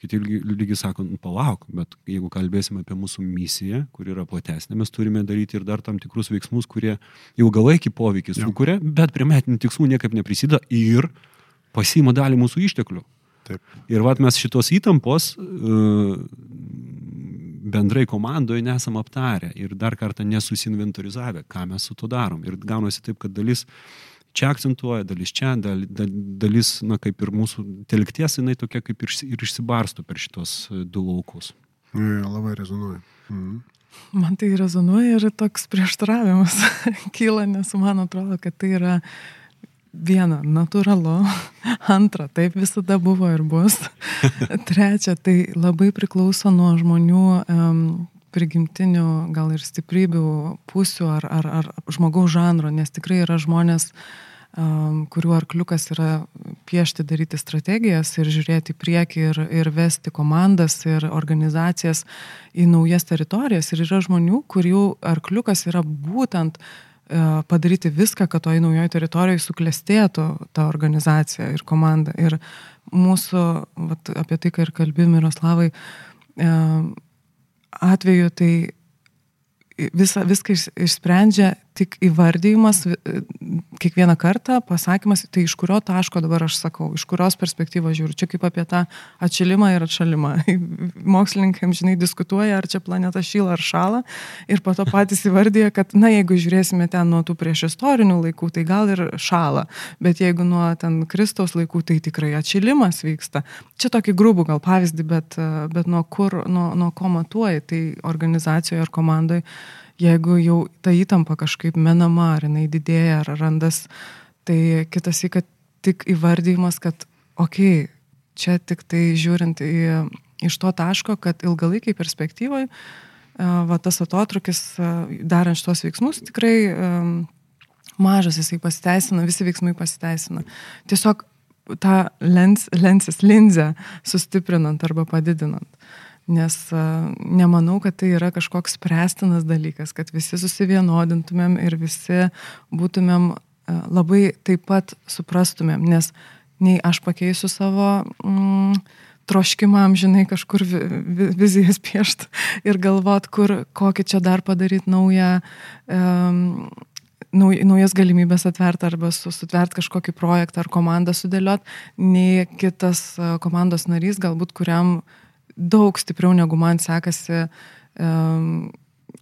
Kiti lygi, lygi sako, "Nu, palauk, bet jeigu kalbėsime apie mūsų misiją, kur yra platesnė, mes turime daryti ir dar tam tikrus veiksmus, kurie ilgalaikį poveikį sukuria, bet prie metinių tikslų niekaip neprisideda ir pasiima dalį mūsų išteklių. Taip. Ir vat mes šitos įtampos e, bendrai komandoje nesam aptarę ir dar kartą nesusinventorizavę, ką mes su to darom. Ir gaunasi taip, kad dalis čia akcentuoja, dalis čia, dal, dal, dalis, na, kaip ir mūsų telkties, jinai tokia kaip ir, ir išsibarsto per šitos e, du laukus. Jo, labai rezonuoja. Mhm. Man tai rezonuoja ir toks prieštaravimas [LAUGHS] kyla, nes man atrodo, kad tai yra viena, natūralu, [LAUGHS] antra, taip visada buvo ir bus, [LAUGHS] trečia, tai labai priklauso nuo žmonių um, prigimtinių, gal ir stiprybių pusių ar, ar, ar žmogaus žanro, nes tikrai yra žmonės, um, kurių arkliukas yra piešti, daryti strategijas ir žiūrėti į priekį ir, ir vesti komandas ir organizacijas į naujas teritorijas. Ir yra žmonių, kurių arkliukas yra būtent e, padaryti viską, kad toj naujoje teritorijoje suklestėtų ta organizacija ir komanda. Ir mūsų, vat, apie tai, ką ir kalbėjom, Miroslavai, e, atveju tai visa, viską iš- išsprendžia tik įvardymas vi- kiekvieną kartą, pasakymas, tai iš kurio taško dabar aš sakau, iš kurios perspektyvos žiūriu. Čia kaip apie tą atšilimą ir atšalimą. [LAUGHS] Mokslininkai žinai diskutuoja, ar čia planeta šyla ar šala ir po to patys įvardyja, kad, na, jeigu žiūrėsime ten nuo tų prieš istorinių laikų, tai gal ir šala, bet jeigu nuo ten Kristaus laikų, tai tikrai atšilimas vyksta. Čia tokį grūbų gal pavyzdį, bet, bet nuo kur, nuo, nuo ko matuoji, tai organizacijoje ar komandoje jeigu jau ta įtampa kažkaip menama, ar jinai didėja, ar randas, tai kitas į, kad tik įvardymas, kad, okei, okay, čia tik tai žiūrint į, iš to taško, kad ilgalaikiai perspektyvoje, va tas atotrukis, a, darant šitos veiksmus, tikrai um, mažas jisai pasiteisina, visi veiksmai pasiteisina. Tiesiog tą lens, lensis linzę sustiprinant arba padidinant. Nes nemanau, kad tai yra kažkoks spręstinas dalykas, kad visi susivienodintumėm ir visi būtumėm labai taip pat suprastumėm, nes nei aš pakeisiu savo mm, troškimą amžinai kažkur vi, vi, vizijas piešti ir galvot, kur, kokį čia dar padaryti naują, um, nauj, naujas galimybės atvert arba su, sutvert kažkokį projektą ar komandą sudėliot, nei kitas komandos narys, galbūt kuriam daug stipriau negu man sekasi um,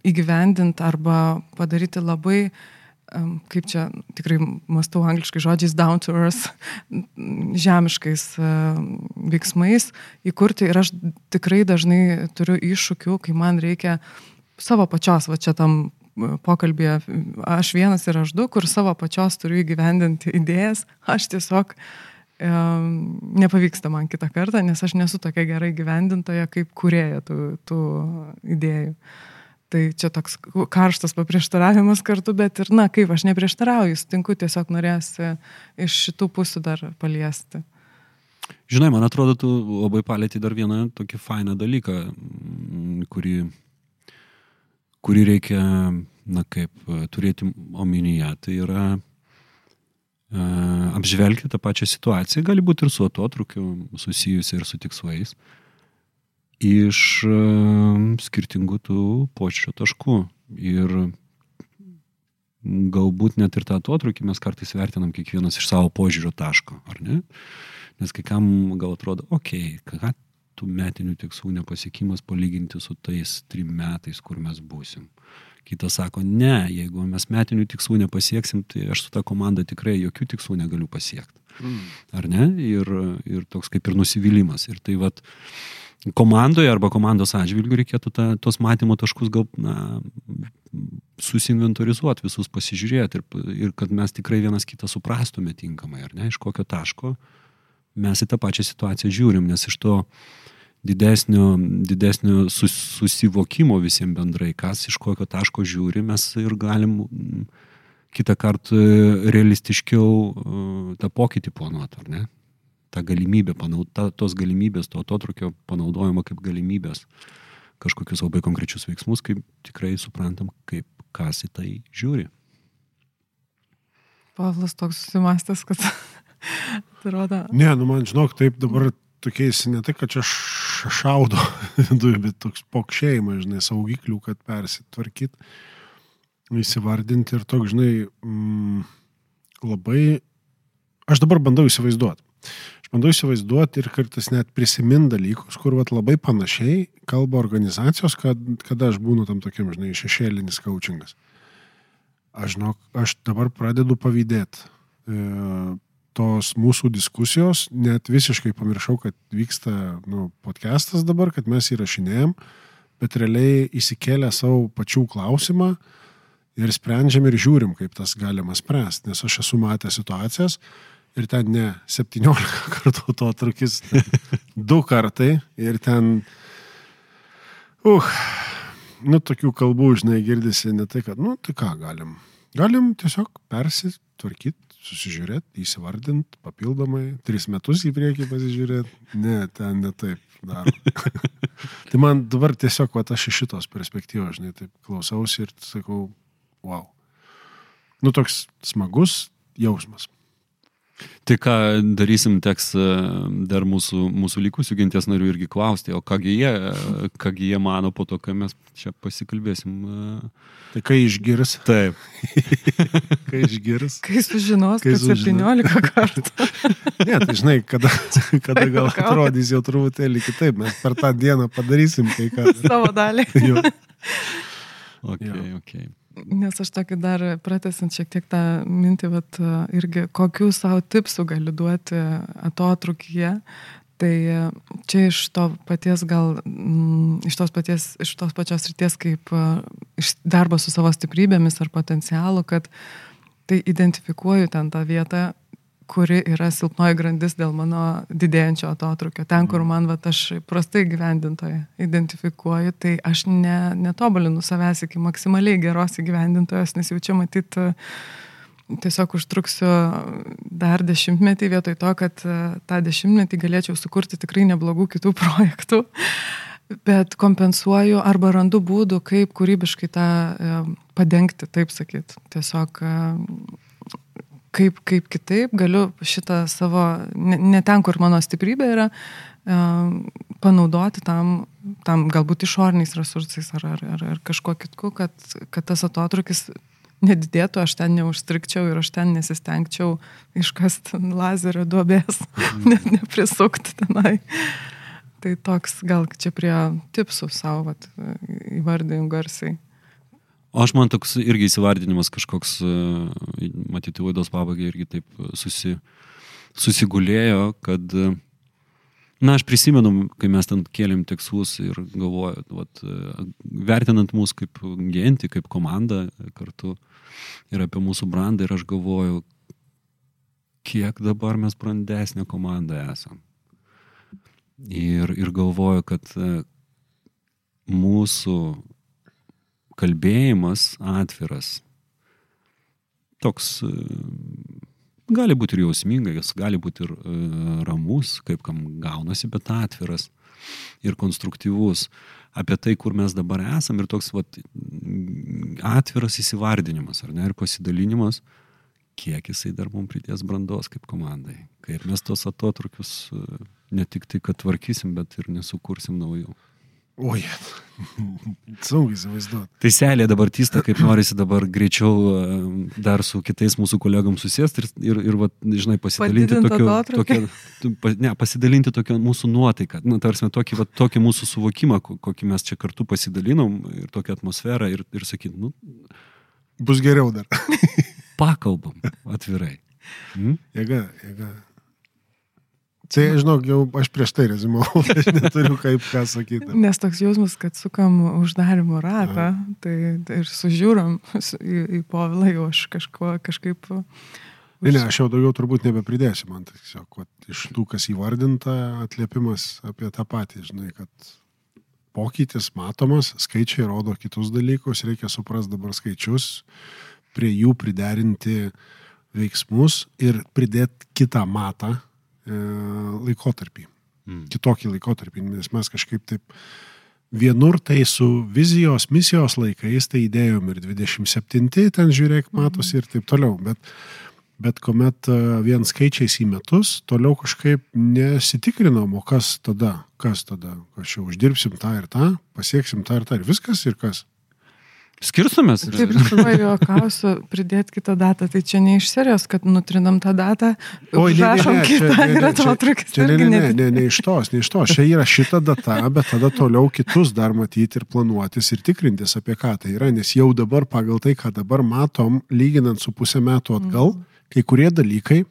įgyvendinti arba padaryti labai um, kaip čia tikrai mastau angliškai žodžiais down to earth, žemiškais uh, veiksmais įkurti. Ir aš tikrai dažnai turiu iššūkių, kai man reikia savo pačios, va čia tam pokalbėje, aš vienas ir aš du, kur savo pačios turiu įgyvendinti idėjas, aš tiesiog e, nepavyksta man kitą kartą, nes aš nesu tokia gerai gyvendintoja kaip kurėja tų, tų idėjų. Tai čia toks karštas paprieštaravimas kartu, bet ir, na, kaip aš neprieštarauju, sutinku, tiesiog norėsi iš šitų pusių dar paliesti. Žinai, man atrodo, tu labai palėti dar vieną tokį fainą dalyką, kurį, kurį reikia, na kaip, turėti omenyje. Tai yra apžvelgti tą pačią situaciją, gali būti ir su atotrukiu susijusi ir su tikslais, iš skirtingų tų počiūrio taškų. Ir galbūt net ir tą atotrukį mes kartais vertinam kiekvienas iš savo požiūrio taško, ar ne? Nes kai kam gal atrodo, okei, okay, ką tų metinių tikslų nepasiekimas palyginti su tais trim metais, kur mes būsim. Kitas sako, ne, jeigu mes metinių tikslų nepasieksim, tai aš su ta komanda tikrai jokių tikslų negaliu pasiekti. Mm. Ar ne? Ir, ir toks kaip ir nusivylimas. Ir tai vad, komandoje arba komandos atžvilgių reikėtų ta, tos matymo taškus gal, na, susinventorizuoti, visus pasižiūrėti ir, ir kad mes tikrai vienas kitą suprastume tinkamai, ar ne, iš kokio taško mes į tą pačią situaciją žiūrim, nes iš to didesnio, didesnio sus, susivokimo visiems bendrai, kas iš kokio taško žiūri, mes ir galim mm, kitą kartą realistiškiau e, tą pokytį planuoti, ar ne? Ta galimybė, ta, tos galimybės, to atotrukio panaudojimo kaip galimybės kažkokius labai konkrečius veiksmus, kaip tikrai suprantam, kaip kas į tai žiūri. Pavlas toks susimastęs, kad [LAUGHS] atrodo. Ne, nu man žinok, taip dabar tokiais, ne tai, kad čia šaudo [LAUGHS] dujų, bet toks pokšėjimas, žinai, saugiklių, kad persitvarkyt, įsivardinti ir toks, žinai, mm, labai, aš dabar bandau įsivaizduoti. Aš bandau įsivaizduoti ir kartais net prisimint dalykus, kur vat, labai panašiai kalba organizacijos, kad, kada aš būnu tam tokiam, žinai, šešėlinis coachingas. Aš, žinok, aš dabar pradedu pavydėti. E, tos mūsų diskusijos, net visiškai pamiršau, kad vyksta nu, podcastas dabar, kad mes įrašinėjom, bet realiai įsikėlę savo pačių klausimą ir sprendžiam ir žiūrim, kaip tas galima spręsti, nes aš esu matęs situacijas ir ten ne 17 [LAUGHS] kartų to trukis, du kartai ir ten, uh, nu, tokių kalbų, žinai, girdisi ne tai, kad, nu, tai ką galim. Galim tiesiog persitvarkyti susižiūrėti, įsivardinti papildomai, tris metus į priekį pasižiūrėti. Ne, ten ne taip daro. [LAUGHS] tai man dabar tiesiog, va, aš iš šitos perspektyvos, žinai, taip klausausi ir sakau, wow. Nu, toks smagus jausmas. Tai ką darysim, teks e, dar mūsų, mūsų likusių genties narių irgi klausti, o kągi jie, e, kągi jie mano po to, kai mes čia pasikalbėsim. E. Tai kai išgirs. Taip. [LAUGHS] kai išgirs. Kai sužinos, kai kad 17 kartų. [LAUGHS] ne, tai žinai, kada, [LAUGHS] kada gal atrodys jau truputėlį kitaip, mes per tą dieną padarysim kai ką. Savo dalį. okay, okay. Nes aš tokį dar pratesant šiek tiek tą mintį, vat, irgi kokių savo tipsų galiu duoti atotrukyje, tai čia iš to paties gal, mm, iš tos, paties, iš tos pačios ryties kaip iš darbo su savo stiprybėmis ar potencialu, kad tai identifikuoju ten tą vietą, kuri yra silpnoji grandis dėl mano didėjančio atotrukio. Ten, kur mhm. man, va, aš prastai gyvendintoje identifikuoju, tai aš ne, netobulinu savęs iki maksimaliai geros įgyvendintojos, nes jau čia matyt, tiesiog užtruksiu dar dešimtmetį vietoj to, kad tą dešimtmetį galėčiau sukurti tikrai neblogų kitų [LAUGHS] projektų. Bet kompensuoju arba randu būdų, kaip kūrybiškai tą padengti, taip sakyt. Tiesiog kaip, kaip kitaip galiu šitą savo, ne, ne ten, kur mano stiprybė yra, e, panaudoti tam, tam galbūt išorniais resursais ar, ar, ar, ar kažkuo kitku, kad, kad tas atotrukis nedidėtų, aš ten neužstrikčiau ir aš ten nesistengčiau iškasti lazerio duobės, mhm. net neprisukti tenai. Tai toks gal čia prie tipsų savo įvardėjim garsiai. O aš man toks irgi įsivardinimas kažkoks, e, matyti laidos pabaigai irgi taip susi, susigulėjo, kad, na, aš prisimenu, kai mes ten kėlėm tikslus ir galvoju, vat, vertinant mūsų kaip gentį, kaip komandą kartu ir apie mūsų brandą ir aš galvoju, kiek dabar mes brandesnė komanda esam. Ir, ir galvoju, kad e, mūsų kalbėjimas atviras, toks e, gali būti ir jausmingas, gali būti ir e, ramus, kaip kam gaunasi, bet atviras ir konstruktyvus apie tai, kur mes dabar esam ir toks vat, atviras įsivardinimas, ar ne, ir pasidalinimas, kiek jisai dar mums pridės brandos kaip komandai. Kaip mes tos atotrukius ne tik tai, kad tvarkysim, bet ir nesukursim naujų. Oi, [LAUGHS] sunku įsivaizduoti. Tai selė dabar tysta, kaip norisi dabar greičiau e, dar su kitais mūsų kolegom susėsti ir, ir, ir va, žinai, pasidalinti tokiu, tokiu, ne, pasidalinti tokią mūsų nuotaiką, nu, tarsi tokį, va, tokį mūsų suvokimą, kokį mes čia kartu pasidalinom ir tokią atmosferą ir, ir sakyti, nu. Bus geriau dar. pakalbam atvirai. Hmm? Jėga, jėga. Tai, žinok, jau aš prieš tai rezumavau, [LAUGHS] aš neturiu kaip ką sakyti. Nes toks jausmas, kad sukam uždarimo ratą, tai, tai ir sužiūrom [LAUGHS] į, į povilą jau aš kažko, kažkaip... Ne, ne, aš jau daugiau turbūt nebepridėsiu, man tiesiog, kad iš tų, kas įvardinta, atliepimas apie tą patį, žinai, kad pokytis matomas, skaičiai rodo kitus dalykus, reikia suprasti dabar skaičius, prie jų priderinti veiksmus ir pridėti kitą matą laikotarpį. Mm. Kitokį laikotarpį, nes mes kažkaip taip vienur tai su vizijos, misijos laikais tai įdėjom ir 27, ten žiūrėk, matosi ir taip toliau, bet, bet kuomet e, vien skaičiais į metus, toliau kažkaip nesitikrinom, o kas tada, kas tada, aš jau uždirbsim tą ir tą, pasieksim tą ir tą ir viskas ir kas. Skirstumės. Taip, iš tikrųjų, juokausiu, pridėti kitą datą. Tai čia ne iš serijos, kad nutrinam tą datą, o rašom kitą ne, ne, ir atotrukis. Čia, čia ne, ne, ne, ne iš tos, ne iš tos. Čia yra šita data, bet tada toliau kitus dar matyti ir planuotis ir tikrintis, apie ką tai yra. Nes jau dabar pagal tai, ką dabar matom, lyginant su pusę metų atgal, mm. kai kurie dalykai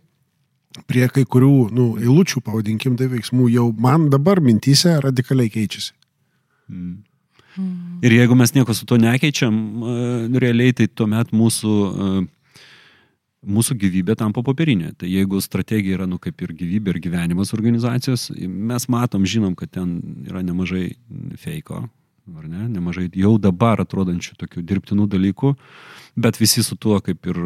prie kai kurių nu, eilučių, pavadinkim tai veiksmų, jau man dabar mintys radikaliai keičiasi. Mm. Ir jeigu mes nieko su to nekeičiam, e, realiai tai tuomet mūsų, e, mūsų gyvybė tampa popierinė. Tai jeigu strategija yra, nu, kaip ir gyvybė ir gyvenimas organizacijos, mes matom, žinom, kad ten yra nemažai feiko, ar ne, nemažai jau dabar atrodančių tokių dirbtinų dalykų, bet visi su tuo kaip ir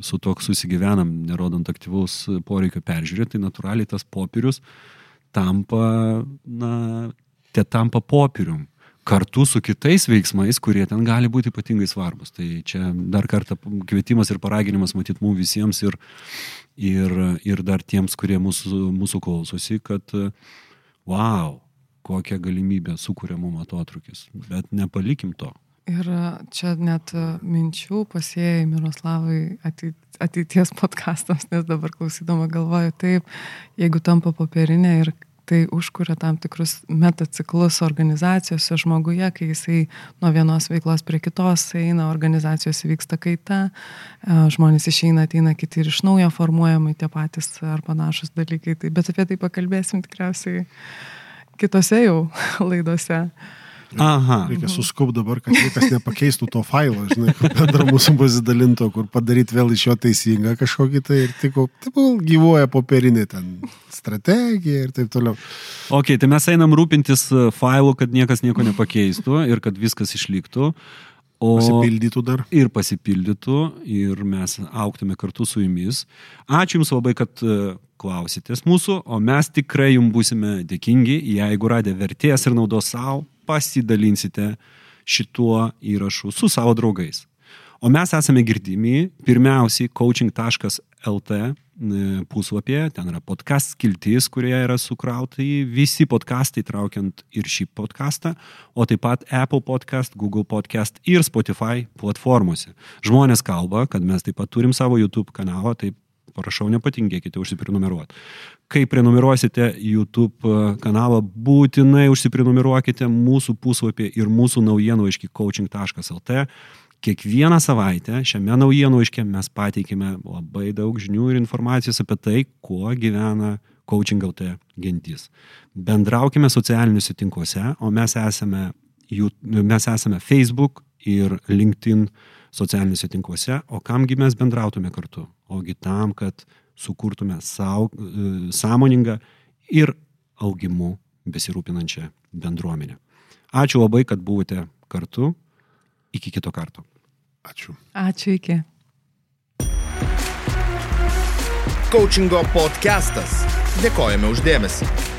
su tuo susigyvenam, nerodant aktyvaus poreikio peržiūrėti, tai natūraliai tas popierius tampa, na, te tampa popierium kartu su kitais veiksmais, kurie ten gali būti ypatingai svarbus. Tai čia dar kartą kvietimas ir paraginimas matyti mums visiems ir, ir, ir dar tiems, kurie mūsų, mūsų klausosi, kad wow, kokią galimybę sukuria mums atotrukis. Bet nepalikim to. Ir čia net minčių pasėjai Miroslavai ateities [LAUGHS] podcastams, nes dabar klausydama galvoju, taip, jeigu tampa popierinė ir tai užkuria tam tikrus metaciklus organizacijose žmoguje, kai jisai nuo vienos veiklos prie kitos eina, organizacijose vyksta kaita, e, žmonės išeina, ateina kiti ir iš naujo formuojamai tie patys ar panašus dalykai. Tai, bet apie tai pakalbėsim tikriausiai kitose jau [LAUGHS] laidose. Aha. Reikia suskub dabar, kad niekas nepakeistų to failo, žinai, kur bendra mūsų pasidalinto, kur padaryti vėl iš jo teisingą kažkokį tai ir tik gyvuoja popierinė ten strategija ir taip toliau. Ok, tai mes einam rūpintis e, failu, kad niekas nieko nepakeistų ir kad viskas išliktų. O pasipildytų dar. Ir pasipildytų, ir mes auktume kartu su jumis. Ačiū Jums labai, kad e, klausitės mūsų, o mes tikrai Jums būsime dėkingi, jeigu radę vertės ir naudos savo pasidalinsite šituo įrašu su savo draugais. O mes esame girdimi pirmiausiai coaching.lt e, puslapyje, ten yra podcast skiltis, kurie yra sukrautai visi podcastai, traukiant ir šį podcastą, o taip pat Apple podcast, Google podcast ir Spotify platformose. Žmonės kalba, kad mes taip pat turim savo YouTube kanalą, taip Prašau, nepatingėkite užsiprenumeruoti. Kai prenumeruosite YouTube e, kanalą, būtinai užsiprenumeruokite mūsų puslapį ir mūsų naujienų iški coaching.lt. Kiekvieną savaitę šiame naujienų iške mes pateikime labai daug žinių ir informacijos apie tai, kuo gyvena coaching LT gentis. Bendraukime socialiniuose tinkluose, o mes esame, mes esame Facebook ir LinkedIn socialiniuose tinkluose, o kamgi mes bendrautume kartu? Ogi tam, kad sukurtume sau, e, sąmoningą ir augimu besirūpinančią bendruomenę. Ačiū labai, kad buvote kartu. Iki kito karto. Ačiū. Ačiū iki. Coachingo podcastas. Dėkojame uždėmesi.